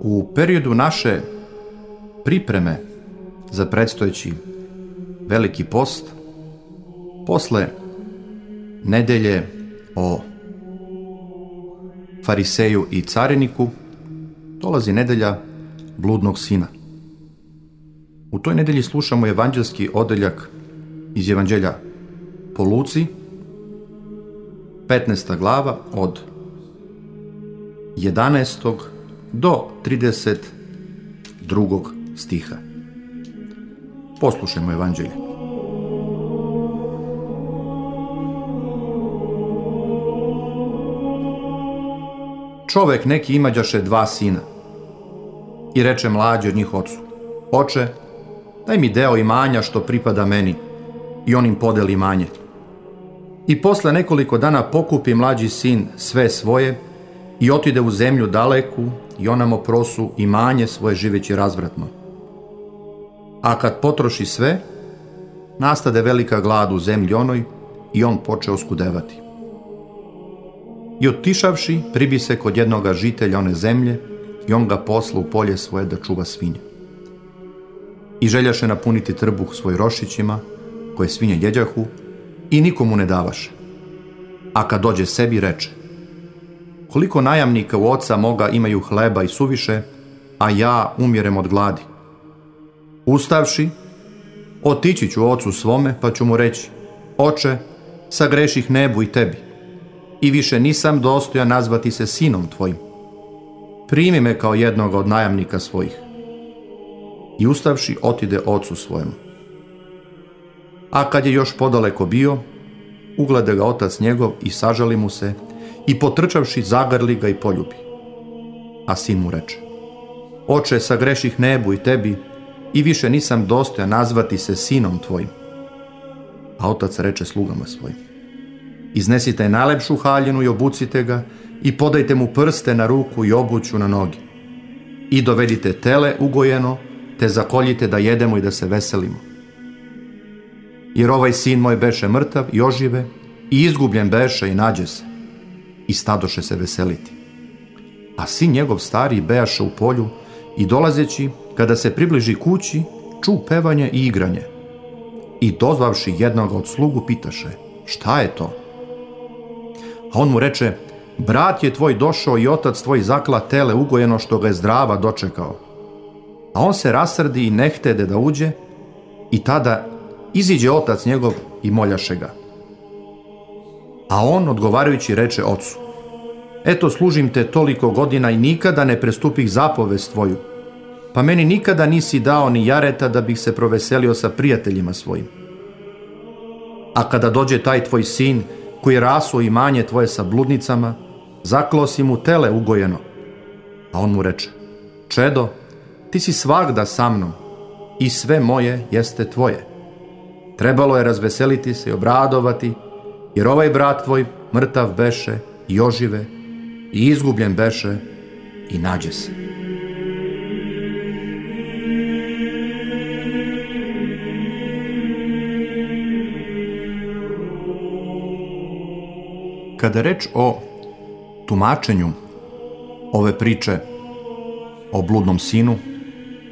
U periodu naše pripreme za predstojeći veliki post, posle nedelje o fariseju i cariniku, dolazi nedelja bludnog sina. U toj nedelji slušamo evanđelski odeljak iz evanđelja po Luci, 15. glava od 11. do 32. stiha. Poslušajmo evanđelje. Čovek neki imađaše dva sina i reče mlađi od njih ocu, oče, daj mi deo imanja što pripada meni i on im podeli imanje. I posle nekoliko dana pokupi mlađi sin sve svoje i otide u zemlju daleku i onamo prosu imanje svoje živeći razvratno. A kad potroši sve, nastade velika glad u zemlji onoj i on poče oskudevati. I otišavši, pribi se kod jednoga žitelja one zemlje i on ga posla u polje svoje da čuva svinje. I željaše napuniti trbuh svoj rošićima, koje svinje jeđahu, i nikomu ne davaše. A kad dođe sebi reče, koliko najamnika u oca moga imaju hleba i suviše, a ja umjerem od gladi. Ustavši, otići ću ocu svome, pa ću mu reći, oče, sagreših nebu i tebi, i više nisam dostojan nazvati se sinom tvojim. Primi me kao jednog od najamnika svojih. I ustavši, otide ocu svojemu. A kad je još podaleko bio, uglede ga otac njegov i sažali mu se i potrčavši zagrli ga i poljubi. A sin mu reče, oče, sagreših nebu i tebi i više nisam dostojan nazvati se sinom tvojim. A otac reče slugama svojim, iznesite najlepšu haljinu i obucite ga i podajte mu prste na ruku i obuću na noge. I dovedite tele ugojeno, te zakoljite da jedemo i da se veselimo. Jer ovaj sin moj beše mrtav i ožive i izgubljen beše i nađe se. I stadoše se veseliti. A sin njegov stari bejaše u polju i dolazeći, kada se približi kući, ču pevanje i igranje. I dozvavši jednog od slugu pitaše, šta je to? A on mu reče, brat je tvoj došao i otac tvoj zakla tele ugojeno što ga je zdrava dočekao. A on se rasrdi i ne htede da uđe i tada iziđe otac njegov i moljaše ga. A on odgovarajući reče ocu, eto služim te toliko godina i nikada ne prestupih zapovest tvoju, pa meni nikada nisi dao ni jareta da bih se proveselio sa prijateljima svojim. A kada dođe taj tvoj sin, koji rasuo imanje tvoje sa bludnicama, zaklo si mu tele ugojeno. A on mu reče, čedo, ti si svagda sa mnom i sve moje jeste tvoje. Trebalo je razveseliti se i obradovati, jer ovaj brat tvoj mrtav beše i ožive i izgubljen beše i nađe se. Kada je reč o tumačenju ove priče o bludnom sinu,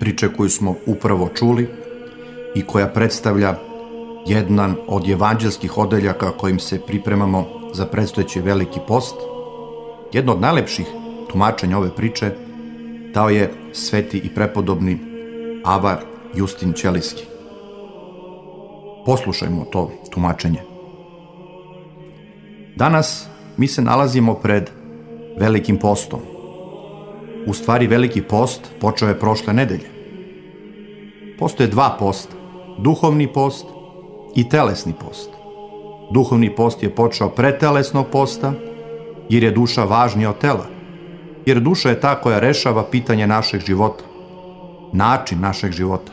priče koju smo upravo čuli i koja predstavlja jedan od evanđelskih odeljaka kojim se pripremamo za predstojeći veliki post, jedno od najlepših tumačenja ove priče dao je sveti i prepodobni Ava Justin Ćeliski. Poslušajmo to tumačenje. Danas mi se nalazimo pred velikim postom. U stvari veliki post počeo je prošle nedelje. Postoje dva posta, duhovni post i telesni post. Duhovni post je počeo pre telesnog posta, jer je duša važnija od tela. Jer duša je ta koja rešava pitanje našeg života, način našeg života.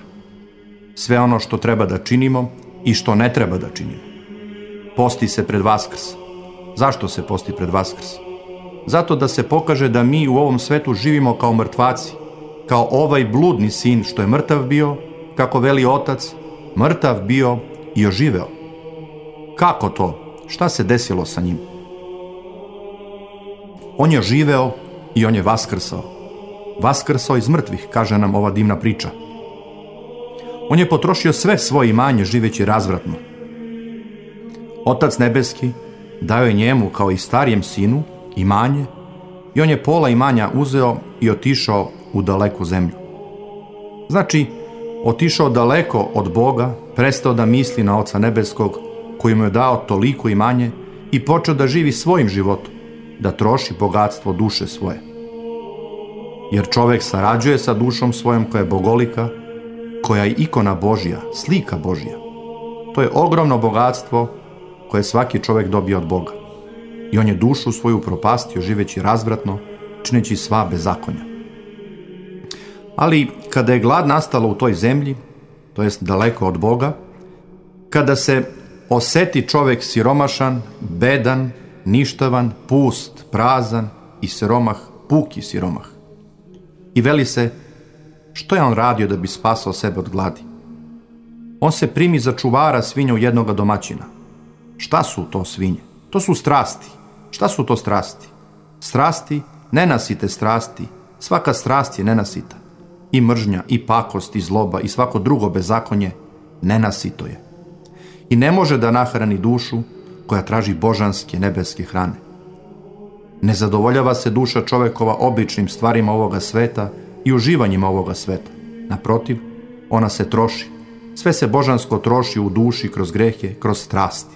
Sve ono što treba da činimo i što ne treba da činimo. Posti se pred Vaskrs. Zašto se posti pred Vaskrs? Zato da se pokaže da mi u ovom svetu živimo kao mrtvaci, kao ovaj bludni sin što je mrtav bio, kako veli otac, mrtav bio i oživeo. Kako to Šta se desilo sa njim? On je živeo i on je vaskrsao. Vaskrsao iz mrtvih, kaže nam ova divna priča. On je potrošio sve svoje imanje živeći razvratno. Otac nebeski dao je njemu kao i starijem sinu imanje i on je pola imanja uzeo i otišao u daleku zemlju. Znači, otišao daleko od Boga, prestao da misli na Oca Nebeskog, koji mu je dao toliko imanje i počeo da živi svojim životom, da troši bogatstvo duše svoje. Jer čovek sarađuje sa dušom svojom koja je bogolika, koja je ikona Božja, slika Božja. To je ogromno bogatstvo koje svaki čovek dobije od Boga. I on je dušu svoju propastio živeći razvratno, čineći sva bezakonja. Ali kada je glad nastala u toj zemlji, to jest daleko od Boga, kada se oseti čovek siromašan, bedan, ništavan, pust, prazan i siromah, puki siromah. I veli se, što je on radio da bi spasao sebe od gladi? On se primi za čuvara svinja u jednoga domaćina. Šta su to svinje? To su strasti. Šta su to strasti? Strasti, nenasite strasti. Svaka strast je nenasita. I mržnja, i pakost, i zloba, i svako drugo bezakonje, nenasito je. I ne može da nahrani dušu koja traži božanske nebeske hrane. Ne zadovoljava se duša čovekova običnim stvarima ovoga sveta i uživanjima ovoga sveta. Naprotiv, ona se troši. Sve se božansko troši u duši kroz grehe, kroz strasti.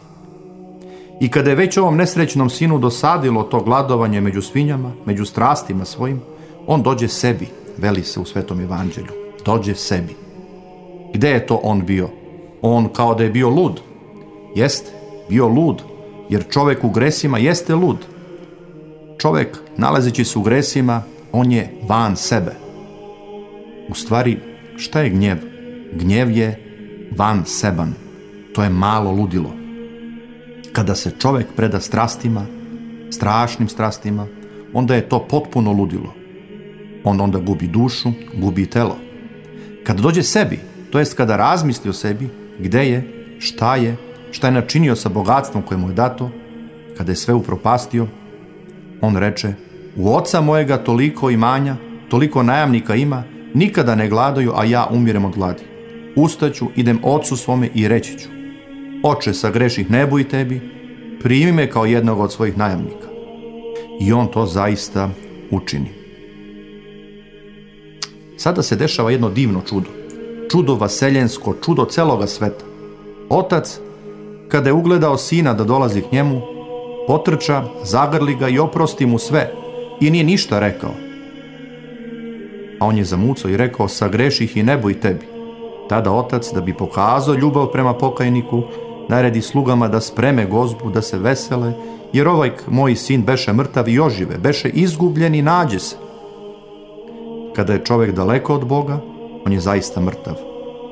I kada je već ovom nesrećnom sinu dosadilo to gladovanje među svinjama, među strastima svojim, on dođe sebi, veli se u Svetom Evanđelju. Dođe sebi. Gde je to on bio? On kao da je bio lud. Jeste, bio lud, jer čovek u gresima jeste lud. Čovek, nalazeći se u gresima, on je van sebe. U stvari, šta je gnjev? Gnjev je van seban. To je malo ludilo. Kada se čovek preda strastima, strašnim strastima, onda je to potpuno ludilo. On onda gubi dušu, gubi telo. Kada dođe sebi, to jest kada razmisli o sebi, gde je, šta je, šta je načinio sa bogatstvom koje mu je dato, kada je sve upropastio, on reče, u oca mojega toliko imanja, toliko najamnika ima, nikada ne gladaju, a ja umirem od gladi. Ustaću, idem ocu svome i reći ću, oče, sagreših nebu i tebi, primi me kao jednog od svojih najamnika. I on to zaista učini. Sada se dešava jedno divno čudo. Čudo vaseljensko, čudo celoga sveta. Otac kada je ugledao sina da dolazi k njemu, potrča, zagrli ga i oprosti mu sve i nije ništa rekao. A on je zamucao i rekao, sagreših i nebo i tebi. Tada otac, da bi pokazao ljubav prema pokajniku, naredi slugama da spreme gozbu, da se vesele, jer ovaj moj sin beše mrtav i ožive, beše izgubljen i nađe se. Kada je čovek daleko od Boga, on je zaista mrtav.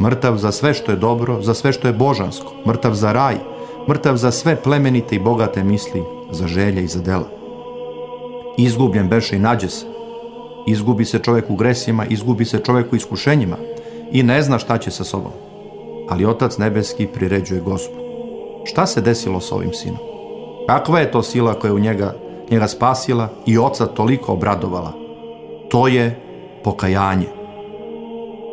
Mrtav za sve što je dobro, za sve što je božansko, mrtav za raj, mrtav za sve plemenite i bogate misli, za želje i za dela. Izgubljen beše i nađe se. Izgubi se čovek u gresima, izgubi se čovek u iskušenjima i ne zna šta će sa sobom. Ali Otac Nebeski priređuje gospu. Šta se desilo s ovim sinom? Kakva je to sila koja je u njega, njega spasila i oca toliko obradovala? To je pokajanje.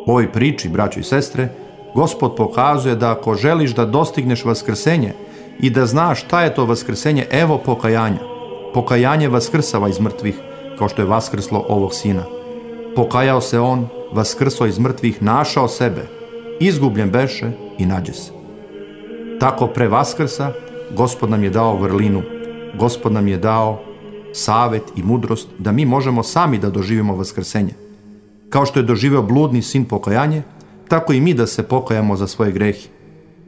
U ovoj priči, braćo i sestre, Gospod pokazuje da ako želiš da dostigneš vaskrsenje i da znaš šta je to vaskrsenje, evo pokajanja. Pokajanje vaskrsava iz mrtvih, kao što je vaskrslo ovog sina. Pokajao se on, vaskrso iz mrtvih, našao sebe, izgubljen beše i nađe se. Tako pre vaskrsa, Gospod nam je dao vrlinu, Gospod nam je dao savet i mudrost da mi možemo sami da doživimo vaskrsenje. Kao što je doživeo bludni sin pokajanje, tako i mi da se pokajamo za svoje grehe.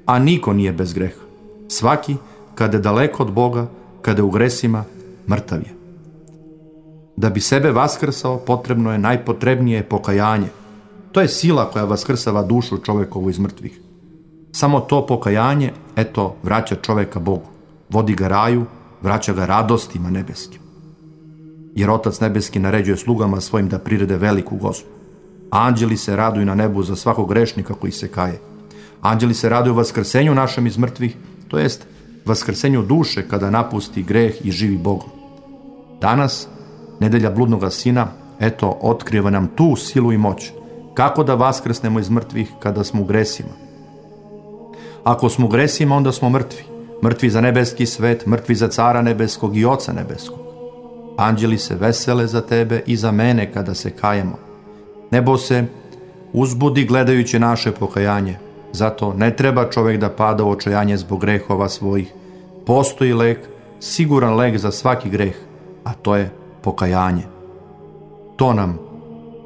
A niko nije bez greha. Svaki, kada je daleko od Boga, kada je u gresima, mrtav je. Da bi sebe vaskrsao, potrebno je najpotrebnije pokajanje. To je sila koja vaskrsava dušu čovekovu iz mrtvih. Samo to pokajanje, eto, vraća čoveka Bogu. Vodi ga raju, vraća ga radostima nebeskim. Jer Otac Nebeski naređuje slugama svojim da prirede veliku gospu. Anđeli se raduju na nebu za svakog grešnika koji se kaje. Anđeli se raduju vaskrsenju našem iz mrtvih, to jest vaskrsenju duše kada napusti greh i živi Bogom. Danas, nedelja bludnoga sina, eto, otkriva nam tu silu i moć, kako da vaskrsnemo iz mrtvih kada smo u gresima. Ako smo u gresima, onda smo mrtvi. Mrtvi za nebeski svet, mrtvi za cara nebeskog i oca nebeskog. Anđeli se vesele za tebe i za mene kada se kajemo. Nebo se uzbudi gledajući naše pokajanje. Zato ne treba čovjek da pada u očajanje zbog grehova svojih. Postoji lek, siguran lek za svaki greh, a to je pokajanje. To nam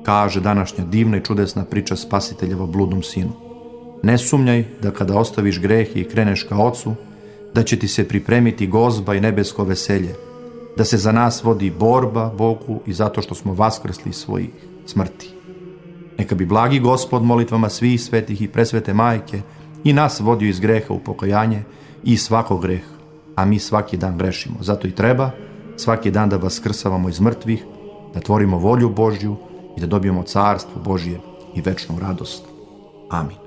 kaže današnja divna i čudesna priča spasiteljeva bludnom sinu. Ne sumnjaj da kada ostaviš greh i kreneš ka ocu, da će ti se pripremiti gozba i nebesko veselje, da se za nas vodi borba Bogu i zato što smo vaskrsli svojih smrti. Neka bi blagi gospod molitvama svih svetih i presvete majke i nas vodio iz greha u pokajanje i svakog greha, a mi svaki dan grešimo. Zato i treba svaki dan da vaskrsavamo iz mrtvih, da tvorimo volju Božju i da dobijemo carstvo Božje i večnu radost. Amin.